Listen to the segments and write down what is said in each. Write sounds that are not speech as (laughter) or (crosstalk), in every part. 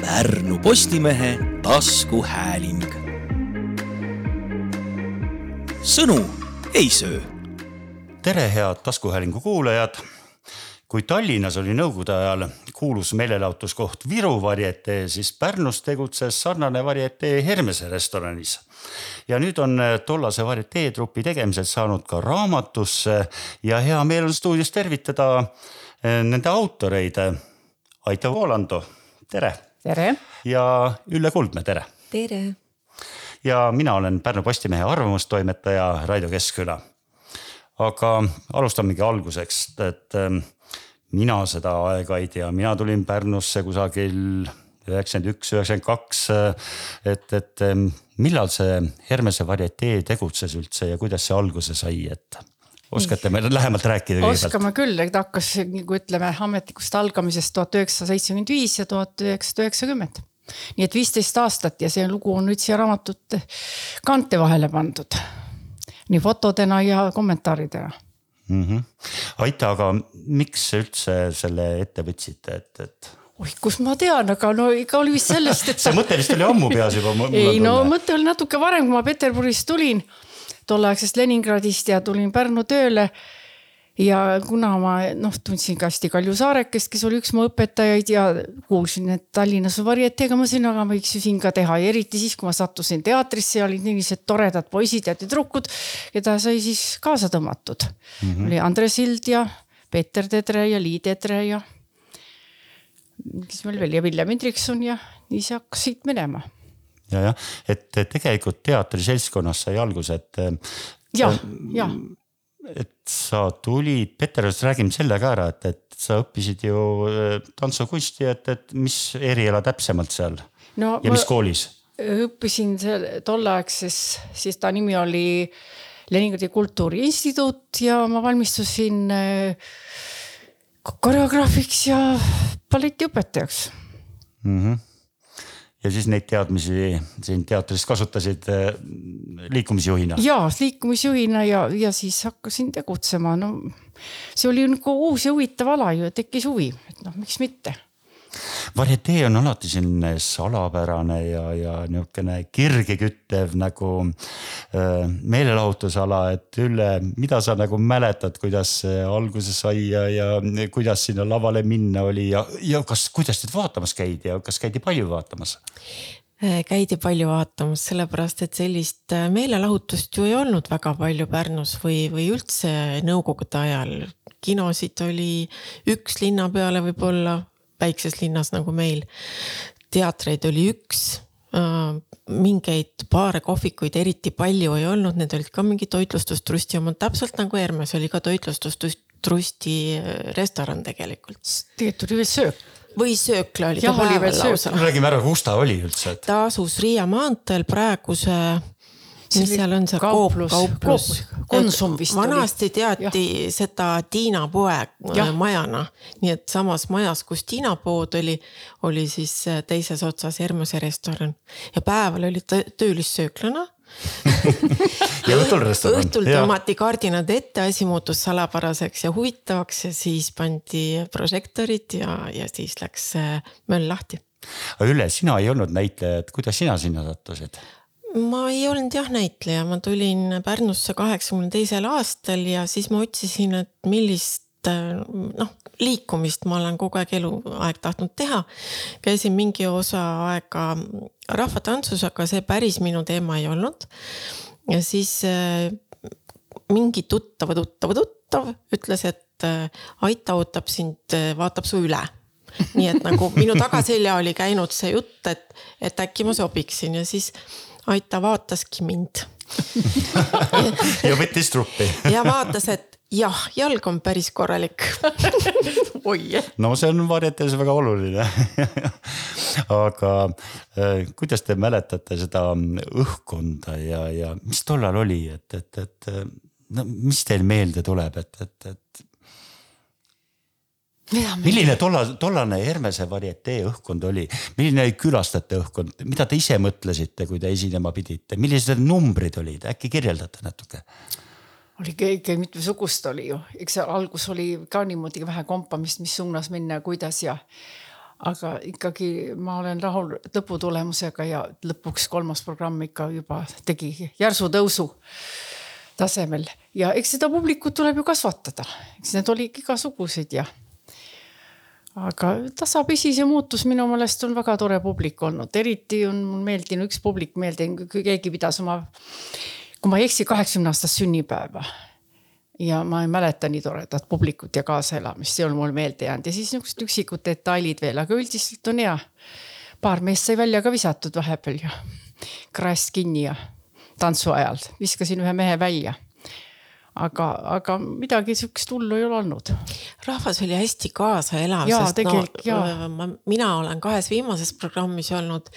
Pärnu Postimehe taskuhääling. sõnu ei söö. tere, head taskuhäälingu kuulajad. kui Tallinnas oli nõukogude ajal kuulus meelelahutuskoht Viru varietee, siis Pärnus tegutses sarnane varietee Hermese restoranis. ja nüüd on tollase varietee trupi tegemised saanud ka raamatusse ja hea meel on stuudios tervitada eh, nende autoreid. Aito Voolando, tere tere! ja Ülle Kuldmäe, tere! tere! ja mina olen Pärnu Postimehe arvamustoimetaja Raido Keskküla. aga alustamegi alguseks, et ähm, mina seda aega ei tea, mina tulin Pärnusse kusagil üheksakümmend üks, üheksakümmend kaks. et, et ähm, millal see Hermese varietee tegutses üldse ja kuidas see alguse sai, et oskate meile lähemalt rääkida? oskame küll, et hakkas nagu ütleme ametlikust algamisest tuhat üheksasada seitsekümmend viis ja tuhat üheksasada üheksakümmend. nii et viisteist aastat ja see lugu on nüüd siia raamatute kaante vahele pandud. nii fotodena ja kommentaaridena mm. -hmm. Aita, aga miks üldse selle ette võtsite, et, et? oih, kus ma tean, aga no ikka oli vist sellest, et (laughs) see mõte vist oli ammu peas juba. ei no mõte oli natuke varem, kui ma Peterburist tulin tolleaegsest Leningradist ja tulin Pärnu tööle. ja kuna ma noh, tundsin ka hästi Kalju Saarekest, kes oli üks mu õpetajaid ja kuulsin, et Tallinnas on varieteega, ma mõtlesin, aga võiks ju siin ka teha ja eriti siis, kui ma sattusin teatrisse ja olid sellised toredad poisid ja tüdrukud, keda sai siis kaasa tõmmatud mm. -hmm. oli Andre Sild ja Peeter Tedre ja Lii Tedre ja kes meil veel ja Villem Hendrikson ja nii see hakkas siit minema ja jah, et tegelikult teatriseltskonnas sai alguse, et. jah, jah. et sa tulid, Peter, räägime selle ka ära, et, et sa õppisid ju äh, tantsukunsti, et, et mis eriala täpsemalt seal no, ja mis koolis? õppisin seal tolleaegses, siis ta nimi oli Leningradi Kultuuriinstituut ja ma valmistusin äh, koreograafiks ja balletiõpetajaks mm. -hmm ja siis neid teadmisi siin teatris kasutasid äh, liikumisjuhina? ja liikumisjuhina ja, ja siis hakkasin tegutsema, no see oli nagu uus ja huvitav ala ju, tekkis huvi, et noh, miks mitte varietee on alati selline salapärane ja, ja niisugune kirgeküttev nagu äh, meelelahutusala, et Ülle, mida sa nagu mäletad, kuidas see alguse sai ja, ja kuidas sinna lavale minna oli ja, ja kas, kuidas teid vaatamas käidi ja kas käidi palju vaatamas? Äh, käidi palju vaatamas, sellepärast et sellist äh, meelelahutust ju ei olnud väga palju Pärnus või, või üldse nõukogude ajal. kinosid oli üks linna peale võib-olla väikses linnas nagu meil. teatreid oli üks, äh, mingeid baare, kohvikuid eriti palju ei olnud, need olid ka mingi toitlustustrusti omad, täpselt nagu Hermes oli ka toitlustustrusti äh, restoran tegelikult. tegelikult oli veel söök või söökla oli. jah, oli veel söök. räägime ära, kus ta oli üldse et...? ta asus Riia maanteel praeguse mis seal on see kauplus, kauplus, Konsum vist vanasti teati ja. seda Tiina poe ja. majana, nii et samas majas, kus Tiina pood oli, oli siis äh, teises otsas Hermese restoran ja päeval oli ta töölissööklana ja õhtul restoran. õhtul tõmmati kardinad ette, asi muutus salapäraseks ja huvitavaks ja siis pandi prožektorid ja, ja siis läks äh, möll lahti. aga Ülle, sina ei olnud näitleja, et kuidas sina sinna sattusid? Ma ei olnud jah näitleja, ma tulin Pärnusse kaheksakümne teisel aastal ja siis ma otsisin, et millist noh, liikumist ma olen kogu aeg eluaeg tahtnud teha. käisin mingi osa aega rahvatantsus, aga see päris minu teema ei olnud. ja siis äh, mingi tuttava tuttava tuttav ütles, et äh, Aita ootab sind, äh, vaatab su üle nii et nagu minu tagaselja oli käinud see jutt, et, et äkki ma sobiksin ja siis Aita vaataski mind. Ja võttis truppi. Ja vaatas, et jah, jalg on päris korralik. Oi. no see on varjetes väga oluline. Aga äh, kuidas te mäletate seda õhkkonda ja, ja mis tollal oli, et, et, et no mis teil meelde tuleb, et, et, et milline tolla, tollane Hermese varietee õhkkond oli, milline oli külastajate õhkkond, mida te ise mõtlesite, kui te esinema pidite, millised numbrid olid, äkki kirjeldate natuke? oli kõike mitmesugust oli ju, eks algus oli ka niimoodi vähe kompamist, mis suunas minna ja kuidas ja. aga ikkagi ma olen rahul lõputulemusega ja lõpuks kolmas programm ikka juba tegi järsu tõusu tasemel. Ja eks seda publikut tuleb ju kasvatada, eks need olid igasugused ja aga tasapisi see muutus minu meelest on väga tore publik olnud, eriti on mul meeldinud üks publik meeldinud, kui keegi pidas oma, kui ma ei eksi, kaheksakümne aastast sünnipäeva. ja ma ei mäleta nii toredat publikut ja kaasaelamist, see on mul meelde jäänud ja siis niisugused üksikud detailid veel, aga üldiselt on hea. paar meest sai välja ka visatud vahepeal ja kraest kinni ja tantsu ajal viskasin ühe mehe välja aga, aga midagi sihukest hullu ei ole olnud. rahvas oli hästi kaasaelav, sest no ma, mina olen kahes viimases programmis olnud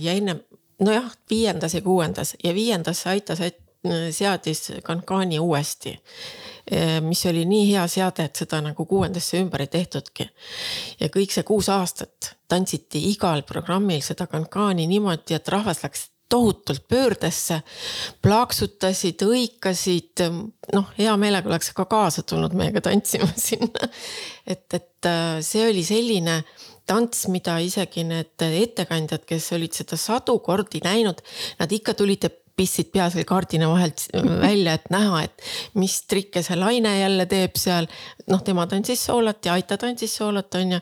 ja enne, nojah, viiendas ja kuuendas ja viiendasse aitas, et seadis Cancani uuesti mis oli nii hea seade, et seda nagu kuuendasse ümber ei tehtudki. ja kõik see kuus aastat tantsiti igal programmil seda Cancani niimoodi, et rahvas läks tohutult pöördesse, plaaksutasid, hõikasid, noh, hea meelega oleks ka kaasa tulnud meiega tantsima (laughs) sinna. et, et äh, see oli selline tants, mida isegi need ettekandjad, kes olid seda sadu kordi näinud, nad ikka tulid ja pistsid pea selle kardina vahelt välja, et näha, et mis trikke see Laine jälle teeb seal. noh, tema tantsis soolot ja Aita tantsis soolot on ju.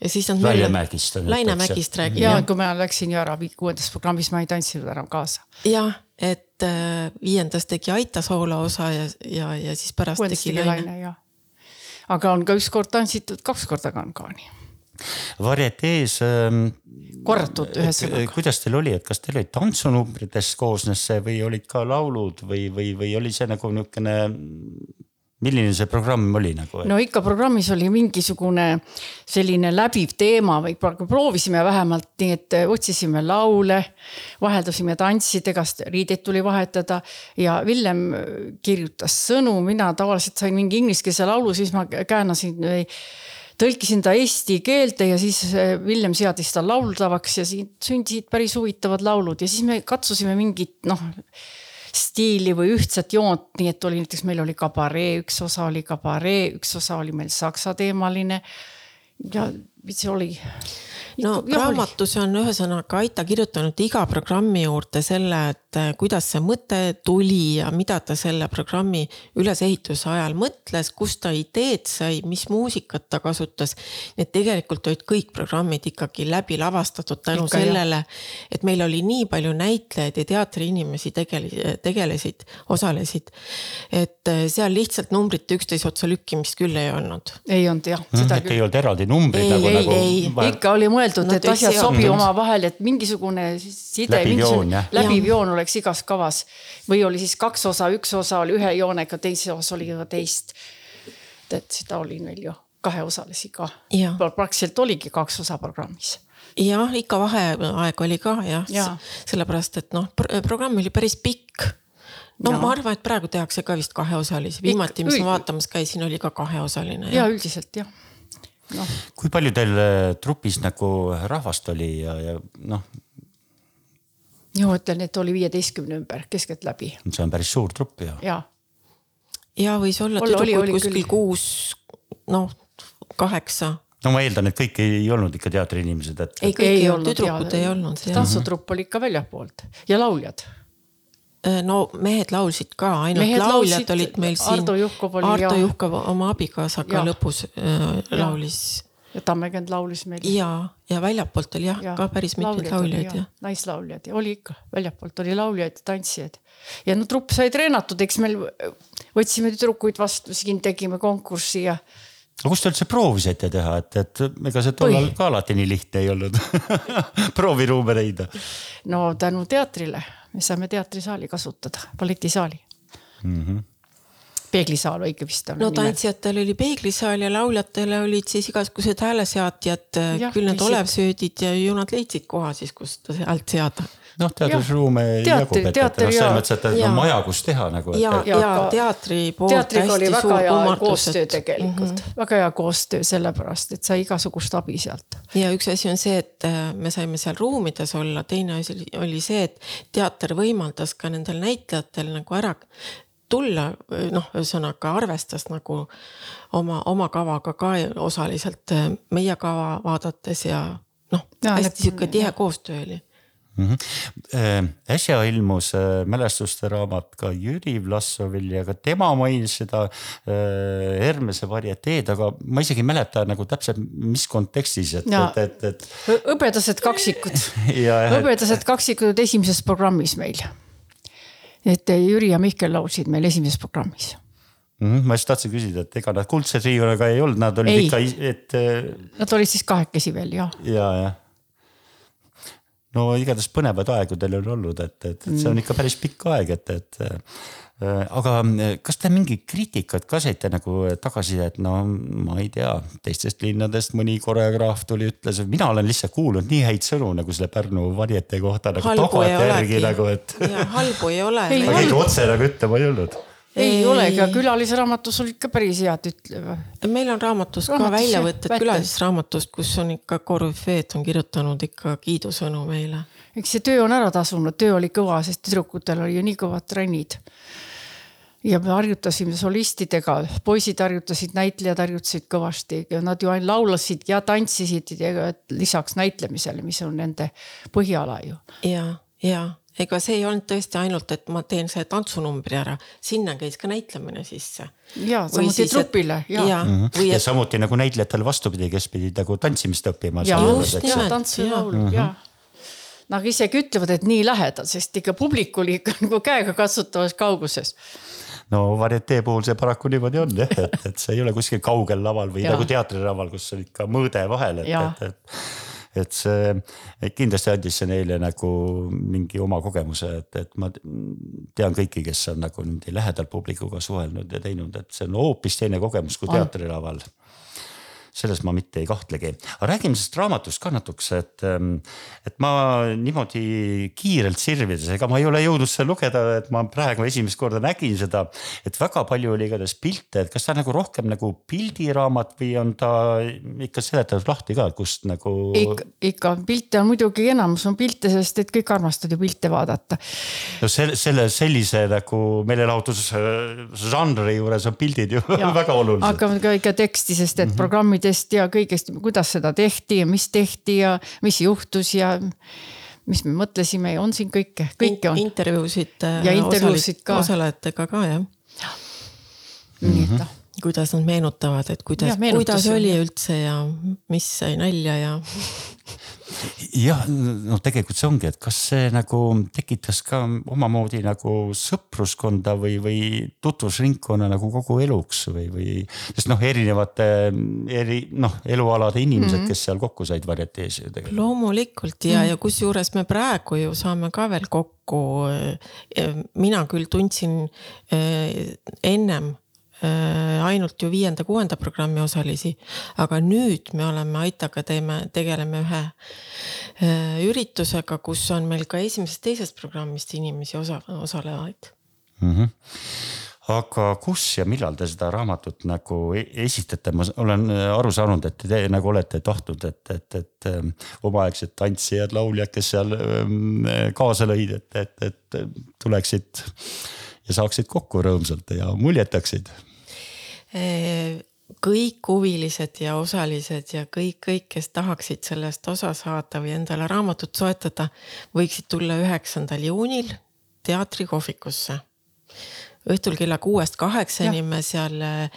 ja siis nad. Laine Mägist. Laine Mägist räägib. ja kui ma läksin ju ära kuuendas programmis, ma ei tantsinud enam kaasa. jah, et äh, viiendas tegi Aita soolo osa ja, ja, ja siis pärast kuuendas tegi Laine, Laine. aga on ka ükskord tantsitud kaks korda Kankaani varietees ähm,. korratud ühesõnaga. kuidas teil oli, et kas teil olid tantsunumbritest koosnes see või olid ka laulud või, või, või oli see nagu niisugune milline see programm oli nagu? no ikka programmis oli mingisugune selline läbiv teema või proovisime vähemalt nii, et otsisime laule, vaheldusime tantsidega, riideid tuli vahetada ja Villem kirjutas sõnu, mina tavaliselt sain mingi ingliskeelse laulu, siis ma käänasin või tõlkisin ta eesti keelde ja siis Villem äh, seadis ta lauldavaks ja siin sündisid päris huvitavad laulud ja siis me katsusime mingit noh stiili või ühtset joont, nii et oli näiteks meil oli kabaree, üks osa oli kabaree, üks osa oli meil saksa teemaline. ja mis see oli? no raamatus on ühesõnaga Aita kirjutanud iga programmi juurde selle, et eh, kuidas see mõte tuli ja mida ta selle programmi ülesehituse ajal mõtles, kust ta ideed sai, mis muusikat ta kasutas. Need tegelikult olid kõik programmid ikkagi läbi lavastatud tänu Ikka, sellele, et meil oli nii palju näitlejaid ja teatriinimesi tegele-, tegelesid, osalesid. et eh, seal lihtsalt numbrite üksteise otsa lükkimist küll ei olnud. ei olnud jah, seda küll. ei olnud eraldi numbreid nagu, nagu. ei, ei, ikka oli mõeldud mõeldud, et asjad sobi omavahel, et mingisugune side, läbiv joon, läbiv joon oleks igas kavas. või oli siis kaks osa, üks osa oli ühe joonega, teise osa oli juba teist. et seda oli meil ju kaheosalisi ka. praktiliselt oligi kaks osa programmis jah, ikka vaheaeg oli ka jah ja., sellepärast et noh, programm oli päris pikk no ja. ma arvan, et praegu tehakse ka vist kaheosalisi, viimati, mis ma vaatamas käisin, oli ka kaheosaline. ja üldiselt jah no.. kui palju teil äh, trupis nagu rahvast oli ja, ja noh? Ma ütlen, et oli viieteistkümne ümber keskeltläbi. see on päris suur trupp ju. ja, ja võis olla tüdrukuid kuskil küll. kuus, noh kaheksa no ma eeldan, et kõik ei olnud ikka teatriinimesed, et. ei, kõik ei olnud, tüdrukud ei olnud. tantsutrupp oli ikka väljapoolt ja lauljad Äh, no mehed laulsid ka, ainult mehed lauljad laulsid, olid meil siin. Ardo Juhkov oli. Ardo ja... Juhkov oma abikaasaga ja. lõpus äh, laulis. Ja Tammekend laulis meil. ja, ja väljapoolt oli jah ja, ka päris mitmeid lauljaid ja. naislauljad ja oli ikka, väljapoolt oli lauljaid ja tantsijaid. ja no trupp sai treenatud, eks meil võtsime tüdrukuid vastu, siin tegime konkurssi ja aga kust te üldse proovisite teha, et, et ega see tollal ka alati nii lihtne ei olnud (laughs) prooviruume leida? no tänu teatrile me saime teatrisaali kasutada, balletisaali mm. -hmm peeglisaal õige vist on. no tantsijatel oli peeglisaal ja lauljatele olid siis igasugused hääleseadjad, küll need olevsöödid ja ju nad leidsid koha siis, kust häält seada noh, teadusruume jagub, et, et noh, selles mõttes, et on maja, kus teha nagu. ja, ja, ja teatri poolt teatriga oli väga hea koostöö tegelikult mm, -hmm. väga hea koostöö, sellepärast et sai igasugust abi sealt. ja üks asi on see, et äh, me saime seal ruumides olla, teine asi oli see, et teater võimaldas ka nendel näitlejatel nagu ära tulla, noh, ühesõnaga arvestas nagu oma, oma kavaga ka osaliselt meie kava vaadates ja noh, hästi sihuke tihe koostöö oli mm. -hmm. äsja ilmus äh, mälestuste raamat ka Jüri Vlassovil ja ka tema mainis seda äh, Hermese varieteed, aga ma isegi ei mäleta nagu täpselt, mis kontekstis, et, et, et, et. hõbedased kaksikud (laughs) hõbedased kaksikud esimeses programmis meil. Et Jüri ja Mihkel laulsid meil esimeses programmis Mm ma just tahtsin küsida, et ega nad kuldse triiuga ei olnud, nad olid ei. ikka, et. Nad olid siis kahekesi veel jah. ja, jah no igatahes põnevaid aegu teil on olnud, et, et, et see on ikka päris pikk aeg, et, et äh, aga kas te mingit kriitikat ka saite nagu tagasisidet, no ma ei tea, teistest linnadest mõni koreograaf tuli, ütles, mina olen lihtsalt kuulnud nii häid sõnu nagu selle Pärnu varjete kohta nagu tagantjärgi nagu, et. halbu ei ole. aga keegi otse nagu ütlema ei olnud ei olegi, aga külalisraamatus olid ka päris head ütlema. meil on raamatus ka väljavõtted külalisraamatust, kus on ikka korüfeed on kirjutanud ikka kiidusõnu meile. eks see töö on ära tasunud, töö oli kõva, sest tüdrukutel oli ju nii kõvad trennid. Ja me harjutasime solistidega, poisid harjutasid, näitlejad harjutasid kõvasti ja nad ju ainult laulasid ja tantsisid ja lisaks näitlemisele, mis on nende põhiala ju. ja, ja ega see ei olnud tõesti ainult, et ma teen selle tantsunumbri ära, sinna käis ka näitlemine sisse. ja samuti trupile ja, ja. Mm -hmm. ja et... samuti nagu näitlejatel vastupidi, kes pidid nagu tantsimist õppima. ja just nimelt, tantsu ja laulu mm -hmm. ja Nad isegi ütlevad, et nii lähedal, sest ikka publik oli ikka nagu käega katsutavas kauguses no varietee puhul see paraku niimoodi on jah, et, et see ei ole kuskil kaugel laval või ja. nagu teatrilaval, kus on ikka mõõde vahel, et, et, et et see et kindlasti andis see neile nagu mingi oma kogemuse, et, et ma tean kõiki, kes on nagu niimoodi lähedalt publikuga suhelnud ja teinud, et see on hoopis teine kogemus kui teatrilaval selles ma mitte ei kahtlegi, aga räägime sellest raamatust ka natukese, et, ähm, et ma niimoodi kiirelt sirvides, ega ma ei ole jõudnud seda lugeda, et ma praegu esimest korda nägin seda. et väga palju oli igatahes pilte, et kas ta nagu rohkem nagu pildiraamat või on ta ikka seletatud lahti ka, kust nagu. ikka, ikka pilte on muidugi enamus on pilte, sest et kõik armastavad ju pilte vaadata. no selle, selle sellise nagu meelelahutusžanri juures on pildid ju (laughs) väga olulised. aga ka ikka teksti, sest et mm -hmm. programmid kõikidest ja kõigest, kuidas seda tehti ja mis tehti ja mis juhtus ja mis me mõtlesime ja on siin kõike, kõike on. intervjuusid. Äh, ja intervjuusid ka. osalejatega ka jah ja.. nii et noh kuidas nad meenutavad, et kuidas, kuidas oli üldse ja mis sai nalja ja (laughs) jah, no tegelikult see ongi, et kas see nagu tekitas ka omamoodi nagu sõpruskonda või, või tutvusringkonna nagu kogu eluks või, või. sest noh, erinevate eri noh, elualade inimesed mm, -hmm. kes seal kokku said varietees ju tegelikult. loomulikult ja mm, -hmm. ja kusjuures me praegu ju saame ka veel kokku. mina küll tundsin eh, ennem ainult ju viienda-kuuenda programmi osalisi. aga nüüd me oleme Aitaga teeme, tegeleme ühe äh, üritusega, kus on meil ka esimesest-teisest programmist inimesi osa, osalevaid mm. -hmm aga kus ja millal te seda raamatut nagu e-, esitate, ma olen aru saanud, et te nagu olete tahtnud, et, et, et omaaegsed tantsijad, lauljad, kes seal ähm, kaasa lõid, et, et, et tuleksid ja saaksid kokku rõõmsalt ja muljetaksid kõik huvilised ja osalised ja kõik, kõik, kes tahaksid sellest osa saada või endale raamatut soetada, võiksid tulla üheksandal juunil teatrikohvikusse. Õhtul kella kuuest kaheksani me seal äh,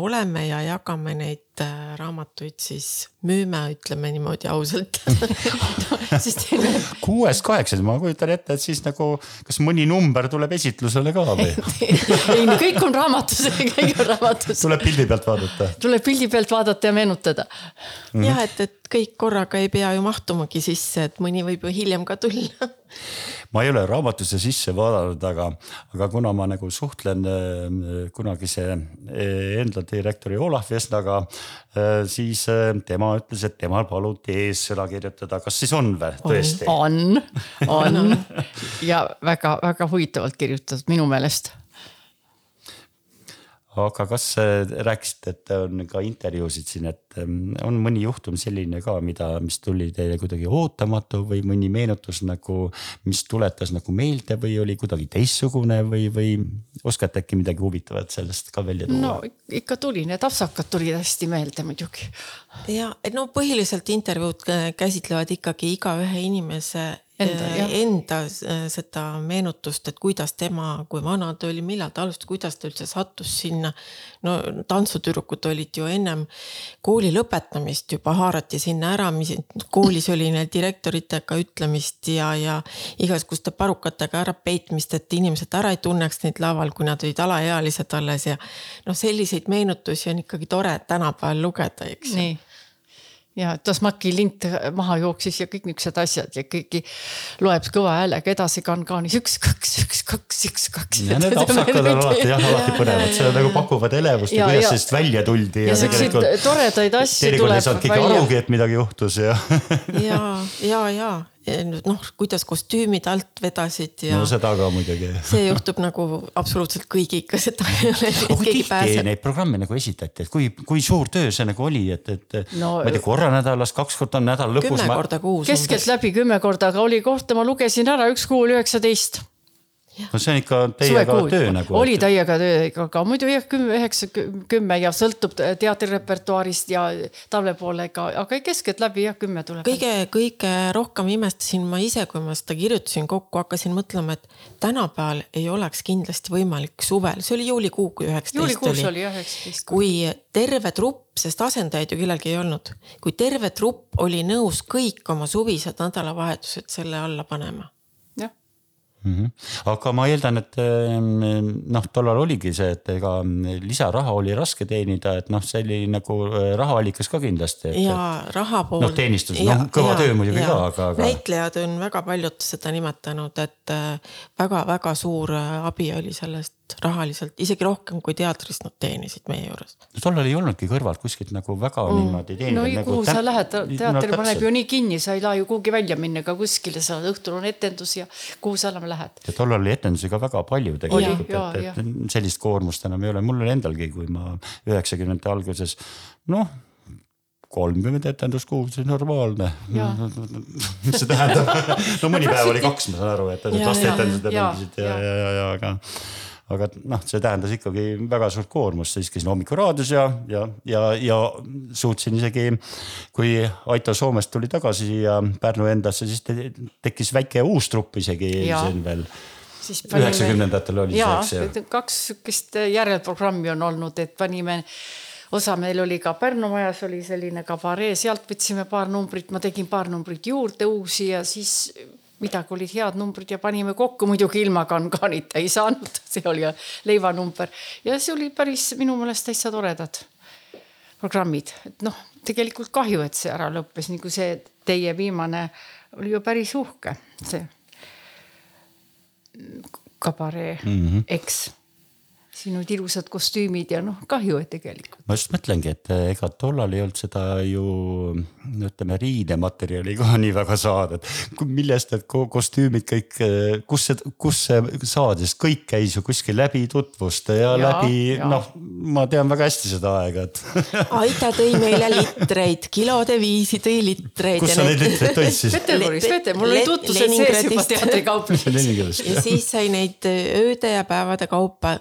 oleme ja jagame neid äh, raamatuid siis, müüme, ütleme niimoodi ausalt (laughs) siis teile. kuuest kaheksani, ma kujutan ette, et siis nagu, kas mõni number tuleb esitlusele ka või? (laughs) ei kõik on raamatus, (laughs) kõik on raamatus. tuleb pildi pealt vaadata. tuleb pildi pealt vaadata ja meenutada mm. -hmm. jah, et, et kõik korraga ei pea ju mahtumagi sisse, et mõni võib ju hiljem ka tulla ma ei ole raamatusse sisse vaadanud, aga, aga kuna ma nagu suhtlen äh, kunagise äh, enda direktori Olav Vesnaga, äh, siis tema ütles, et temal paluti eessõna kirjutada, kas siis on või? Tõesti? on, on. (laughs) Ja väga-väga huvitavalt kirjutatud minu meelest aga kas äh, rääkisite, et on ka intervjuusid siin, et ähm, on mõni juhtum selline ka, mida, mis tuli teile kuidagi ootamatu või mõni meenutus nagu, mis tuletas nagu meelde või oli kuidagi teistsugune või, või oskate äkki midagi huvitavat sellest ka välja tuua? no ikka tuli, need apsakad tulid hästi meelde muidugi. ja, et no põhiliselt intervjuud käsitlevad ikkagi igaühe inimese Enda, jah. enda äh, seda meenutust, et kuidas tema, kui vana ta oli, millal ta alustas, kuidas ta üldse sattus sinna. no tantsutüdrukud olid ju ennem kooli lõpetamist juba haarati sinna ära, mis koolis oli neil direktoritega ütlemist ja, ja igasuguste parukatega ära peitmist, et inimesed ära ei tunneks neid laval, kui nad olid alaealised alles ja noh, selliseid meenutusi on ikkagi tore tänapäeval lugeda, eks ju ja Tasmaki lint maha jooksis ja kõik niisugused asjad ja kõiki loeb kõva häälega edasi kankaanis üks, kaks, üks, kaks, üks, kaks. ja need apsakad on alati jah, alati põnevad, see nagu pakuvad elevust ja, ja kuidas sellest välja tuldi. ja, ja siukseid toredaid asju tuleb. teinekord ei saanud keegi arugi, et midagi juhtus ja ja, ja, ja noh, kuidas kostüümid alt vedasid ja. no seda ka muidugi. see juhtub nagu absoluutselt kõigiga, seda ei ole. kui tihti neid programme nagu esitati, et kui, kui suur töö see nagu oli, et, et no, ma ei tea, korra nädalas, kaks korda nädala lõpus. kümme ma... korda kuus. keskeltläbi kümme korda, aga oli kohta, ma lugesin ära, üks kuu oli üheksateist no see on ikka täiega töö nagu. oli täiega töö, aga muidu jah, kümme, üheksa, kümme ja sõltub teatrirepertuaarist ja tavlepoolega, aga keskeltläbi jah, kümme tuleb. kõige, kõige rohkem imestasin ma ise, kui ma seda kirjutasin kokku, hakkasin mõtlema, et tänapäeval ei oleks kindlasti võimalik suvel, see oli juulikuu, kui üheksateist oli. juulikuus oli jah, üheksateist. kui terve trupp, sest asendajaid ju kellelgi ei olnud, kui terve trupp oli nõus kõik oma suvised nädalavahetused selle alla panema Mm -hmm. aga ma eeldan, et noh, tollal oligi see, et ega lisaraha oli raske teenida, et noh, see oli nagu eh, rahaallikas ka kindlasti. ja raha pool. noh, teenistus, noh kõva ja, töö muidugi ka, aga, aga. näitlejad on väga paljud seda nimetanud, et väga-väga eh, suur eh, abi oli sellest rahaliselt, isegi rohkem kui teatris nad teenisid meie juures. tollal ei olnudki kõrvalt kuskilt nagu väga mm. niimoodi teenida. no ei nagu, kuhu sa lähed, teater no, paneb ju nii kinni, sa ei saa ju kuhugi välja minna ega kuskile, sa õhtul on etendus ja kuhu sa enam lähed. ja tollal oli etendusi ka väga palju tegelikult, et, et sellist koormust enam ei ole, mul oli endalgi, kui ma üheksakümnendate alguses noh kolmkümmend etendust kuus, see on normaalne. mis (laughs) see tähendab no mõni päev oli kaks, ma saan aru, et lasteetendused ja, ja, ja, ja, ja, ja aga aga noh, see tähendas ikkagi väga suurt koormust, siis käisin hommikul raadios ja, ja, ja, ja suutsin isegi, kui Aito Soomest tuli tagasi siia Pärnu endasse, siis te, tekkis väike uus trupp isegi siin veel. Üheksakümnendatel oli see, eks ju. kaks sihukest järelprogrammi on olnud, et panime osa meil oli ka Pärnu majas oli selline kabaree, sealt võtsime paar numbrit, ma tegin paar numbrit juurde uusi ja siis midagi olid head numbrid ja panime kokku, muidugi ilma kankaanita ei saanud, (laughs) see oli leivanumber. Ja see oli päris minu meelest täitsa toredad programmid, et noh, tegelikult kahju, et see ära lõppes, nagu see teie viimane oli ju päris uhke, see kabaree mm, -hmm. eks siin olid ilusad kostüümid ja noh, kahju, et tegelikult. ma just mõtlengi, et eh, ega tollal ei olnud seda ju ütleme riidematerjali ka (laughs) nii väga saada, et millest need kostüümid kõik, eh, kus see, kus see saadi, sest kõik käis ju kuskil läbi tutvuste ja, ja läbi noh, ma tean väga hästi seda aega, et (laughs) Aita tõi meile litreid, kilode viisi tõi litreid. kus sa neid litreid tõid siis? Peterburis, Peter, mul oli tutvused sees juba teatrikaupluses ja siis sai neid ööde ja päevade kaupa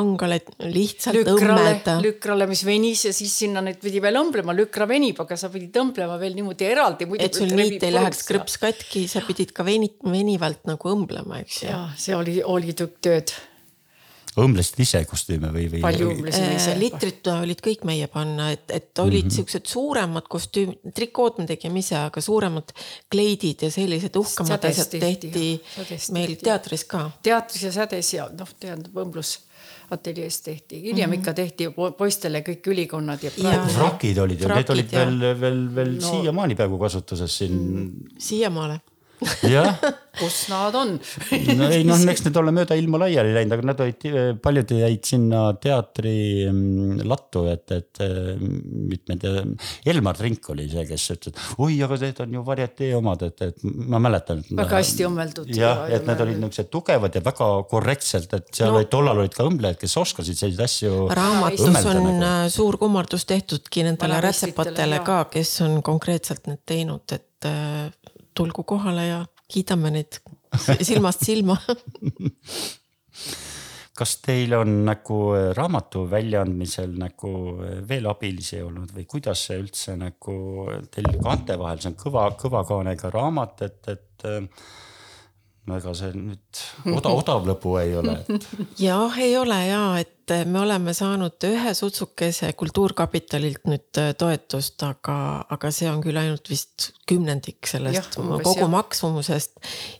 ka kangale lihtsalt lükrale, õmmeda. lükrale, mis venis ja siis sinna nüüd pidi veel õmblema, lükra venib, aga sa pidid õmblema veel niimoodi eraldi. et sul niit ei läheks krõps katki, sa pidid ka veni, venivalt nagu õmblema, eks ju. see oli, oli tükk tööd õmblesid ise kostüüme või, või? palju õmblesime ise? Äh, litrid olid kõik meie panna, et, et olid mm -hmm. siuksed suuremad kostüümid, trikood me tegime ise, aga suuremad kleidid ja sellised uhkemad asjad tehti, meil teatris ka. teatris ja sädes ja noh, tähendab õmblus ateljees tehti, hiljem mm -hmm. ikka tehti poistele kõik ülikonnad ja. frakid olid ju, need olid veel, veel, veel no, siiamaani peaaegu kasutuses siin. siiamaale jah (laughs) kus nad on no ei noh, eks need ole mööda ilma laiali läinud, aga nad olid, paljud jäid sinna teatri mm, lattu, et, et mitmed. Elmar Trink oli see, kes ütles, et oi, aga need on ju varietee omad, et, et ma mäletan. väga hästi õmmeldud. jah, et need olid niuksed tugevad ja väga korrektselt, et seal no. olid tollal olid ka õmblejad, kes oskasid selliseid asju. raamatus on nagu. Äh, suur kummardus tehtudki nendele rätsepatele ka, kes on konkreetselt need teinud, et äh, tulgu kohale ja kiidame neid silmast silma. (laughs) Kas teil on nagu raamatu väljaandmisel nagu veel abilisi olnud või kuidas see üldse nagu teil kaante vahel, see on kõva, kõva kaanega raamat, et, et no ega see nüüd odav, odav lõbu ei ole et.... (laughs) jah, ei ole ja, et me oleme saanud ühe sutsukese Kultuurkapitalilt nüüd äh, toetust, aga, aga see on küll ainult vist kümnendik sellest ja, kogu jah. maksumusest.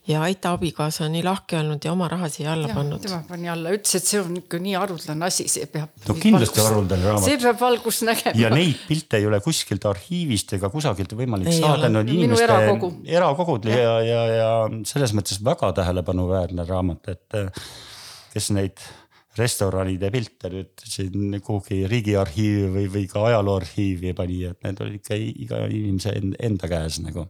ja Aita abikaasa on nii lahke olnud ja oma raha siia alla ja, pannud. tema pani alla, ütles, et see on ikka nii haruldane asi, see peab. no kindlasti haruldane raamat. see peab valgust nägema. ja neid pilte ei ole kuskilt arhiivist ega kusagilt võimalik ei saada, no inimeste erakogu. erakogud ja, ja, ja, ja selles mõttes väga tähelepanuväärne raamat, et kes neid restoranide pilte nüüd siin kuhugi riigiarhiivi või, või ka ajalooarhiivi pani, et need olid ikka iga inimese enda käes nagu.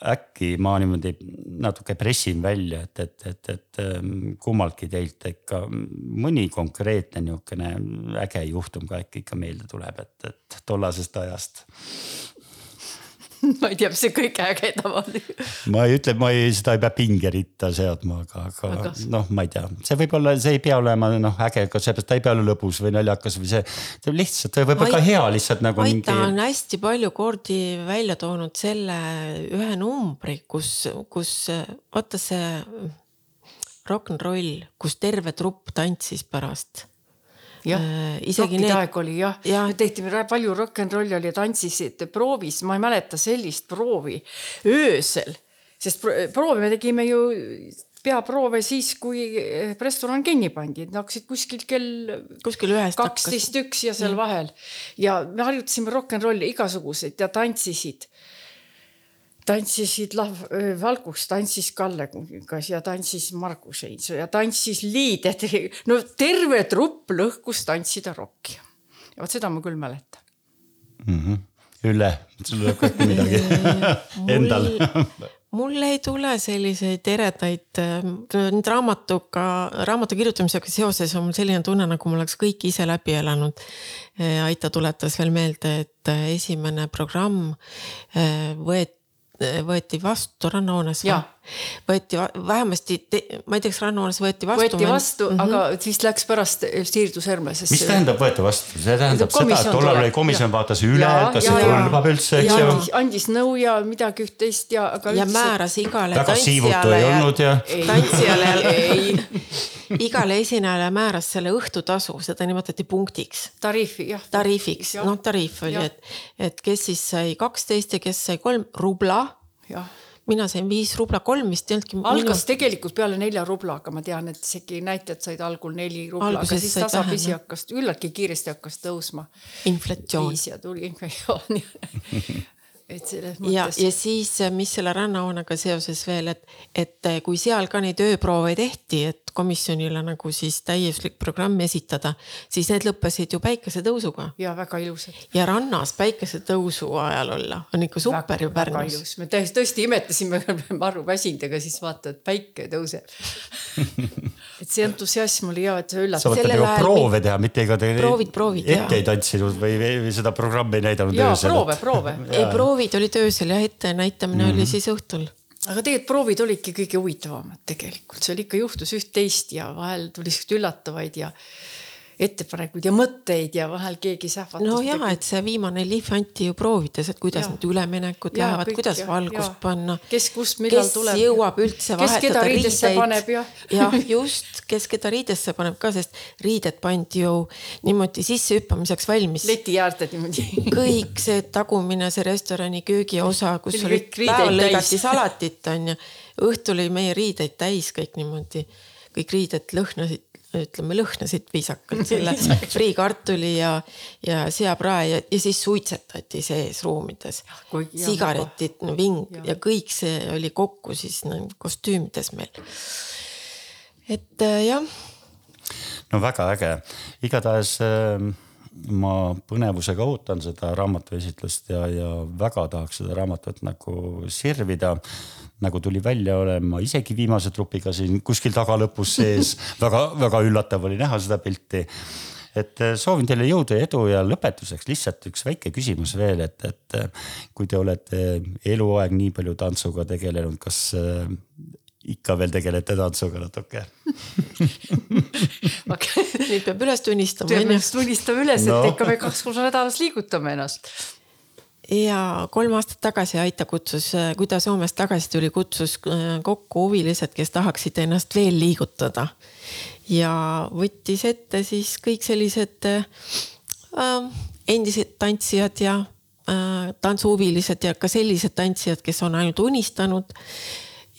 äkki ma niimoodi natuke pressin välja, et, et, et, et ähm, kummaltki teilt ikka mõni konkreetne niisugune äge juhtum ka äkki ikka meelde tuleb, et, et tollasest ajast (laughs) ma ei tea, mis see kõige ägedam on. (laughs) ma ei ütle, ma ei, seda ei pea pingeritta seadma, aga, aga, aga... noh, ma ei tea, see võib olla, see ei pea olema noh äge, ka seepärast ta ei pea olema lõbus või naljakas või see. see lihtsalt võib-olla ka hea lihtsalt nagu. Mingi... on hästi palju kordi välja toonud selle ühe numbri, kus, kus vaata see rock n roll, kus terve trupp tantsis pärast isegi need. aeg oli jah ja., tehti palju rock n rolli oli, tantsisid proovis, ma ei mäleta sellist proovi öösel, sest proovi me tegime ju peaproove siis, kui eh, restoran kinni pandi, et hakkasid kuskil kell. kuskil ühest. kaksteist üks ja seal vahel ja me harjutasime rock n rolli igasuguseid ja tantsisid tantsisid Lav-, Valgus tantsis Kalle Kungas ja tantsis Margus Heinso ja tantsis Liidet. (laughs) no terve trupp lõhkus tantsida rokki. ja vot seda ma küll mäletan mm. -hmm. Ülle, sul tuleb ka midagi (laughs) endal mul ei tule selliseid eredaid, nüüd raamatuga, raamatu kirjutamisega seoses on mul selline tunne, nagu ma oleks kõik ise läbi elanud. Aita tuletas veel meelde, et esimene programm võeti võeti vastu rannahoones või? Võeti vähemasti, ma ei tea, kas rannahoones võeti vastu. võeti vastu mm, -hmm. aga siis läks pärast, siirdus Hermesesse. mis tähendab võeti vastu, see tähendab seda, et tollal oli komisjon vaatas üle, kas see kõlbab üldse, eks ju. andis nõu ja midagi üht-teist ja, aga. ja määras igale väga siivutu ei olnud ja. tantsijale (laughs) igale esinejale määras selle õhtutasu, seda nimetati punktiks. tariifi, jah. tariifiks, noh tariif oli, et, et kes siis sai kaksteist ja kes sai kolm rubla. jah mina sain viis rubla, kolm vist ei olnudki. algas minu... tegelikult peale nelja rubla, aga ma tean, et isegi näitajad said algul neli rubla, aga siis tasapisi hakkas, küllaltki kiiresti hakkas tõusma. inflatsioon. viis ja tuli inflatsioon (laughs) et selles mõttes. ja, ja siis, mis selle rannahoonega seoses veel, et, et kui seal ka neid ööproove tehti, et komisjonile nagu siis täiuslik programm esitada, siis need lõppesid ju päikesetõusuga. ja väga ilusad. ja rannas päikesetõusu ajal olla on ikka super ju Pärnus. me täiesti tõesti imetlesime, (laughs) maru väsinud, aga siis vaata, et päike tõuseb (laughs) et see entusiasm oli hea, et see üllatas. sa mõtled nagu proove teha, mitte ega te proovid, proovid, ette ei tantsinud või, või seda programmi ei näidanud ja, proove, proove (laughs) ei, proovid olid öösel ja ette näitamine mm -hmm. oli mhm. siis õhtul aga tegelikult proovid olidki kõige huvitavamad tegelikult, seal ikka juhtus üht-teist ja vahel tuli siukseid üllatavaid ja ettepanekuid ja mõtteid ja vahel keegi sähvatas. no ja, et see viimane lihv anti ju proovides, et kuidas ja. need üleminekud ja, lähevad, kuidas ja, valgust ja. panna. kes kust millal kes tuleb. kes jõuab üldse paneb ja. jah, just, kes keda riidesse paneb ka, sest riided pandi ju niimoodi sissehüppamiseks valmis. leti äärde niimoodi. kõik see tagumine, see restorani köögiosa, kus oli päeval lõigati salatit on ju, õhtul oli meie riideid täis kõik niimoodi, kõik riided lõhnasid ütleme lõhnasid viisakalt (laughs) selle friikartuli ja, ja seaprae ja, ja siis suitsetati sees ruumides. hea sigaretid, ving ja. ja kõik see oli kokku siis no, kostüümides meil. et äh, jah. no väga äge, igatahes äh, ma põnevusega ootan seda raamatuesitlust ja, ja väga tahaks seda raamatut nagu sirvida. nagu tuli välja, olen ma isegi viimase trupiga siin kuskil tagalõpus sees (laughs) väga-väga üllatav oli näha seda pilti et äh, soovin teile jõudu ja edu ja lõpetuseks lihtsalt üks väike küsimus veel, et, et äh, kui te olete eluaeg nii palju tantsuga tegelenud, kas äh, ikka veel tegelete tantsuga natuke (laughs) nüüd peab üles tunnistama. peab üles tunnistama üles no., et ikka me kaks korda nädalas liigutame ennast. ja kolm aastat tagasi Aita kutsus, kui ta Soomest tagasi tuli, kutsus äh, kokku huvilised, kes tahaksid ennast veel liigutada. ja võttis ette siis kõik sellised äh, endised tantsijad ja äh, tantsuhuvilised ja ka sellised tantsijad, kes on ainult unistanud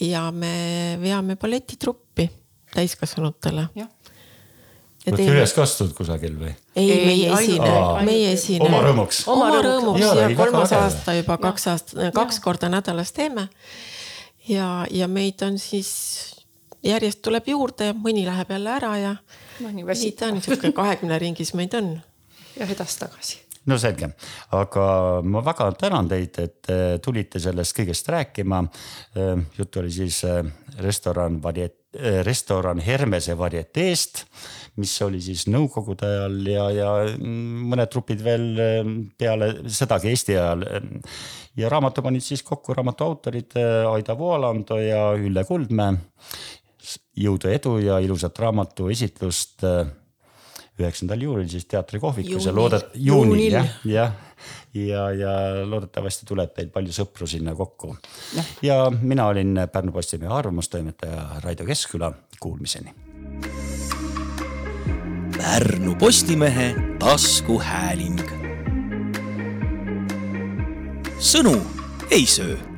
ja me veame balletitruppi täiskasvanutele. olete teeme... üles kastud kusagil või? ei, meie esine, meie esine. oma rõõmuks. oma rõõmuks ja, ja kolmas aasta juba ja. kaks aastat, kaks korda nädalas teeme. ja, ja meid on siis järjest tuleb juurde ja mõni läheb jälle ära ja no, nii, nii ta on, niisugune kahekümne ringis meid on. ja edasi-tagasi no selge, aga ma väga tänan teid, et tulite sellest kõigest rääkima. jutt oli siis äh, restoran variet-, restoran Hermese varieteest, mis oli siis nõukogude ajal ja, ja mõned trupid veel peale sedagi Eesti ajal. ja raamatu panid siis kokku raamatu autorid Aida Voolando ja Ülle Kuldmäe. jõudu, edu ja ilusat raamatu esitlust üheksandal juulil siis teatrikohvikus ja loodet-, juunil jah, jah. ja, ja loodetavasti tuleb teil palju sõpru sinna kokku. ja mina olin Pärnu Postimehe arvamustoimetaja Raido Keskküla, kuulmiseni. Pärnu Postimehe taskuhääling. sõnu ei söö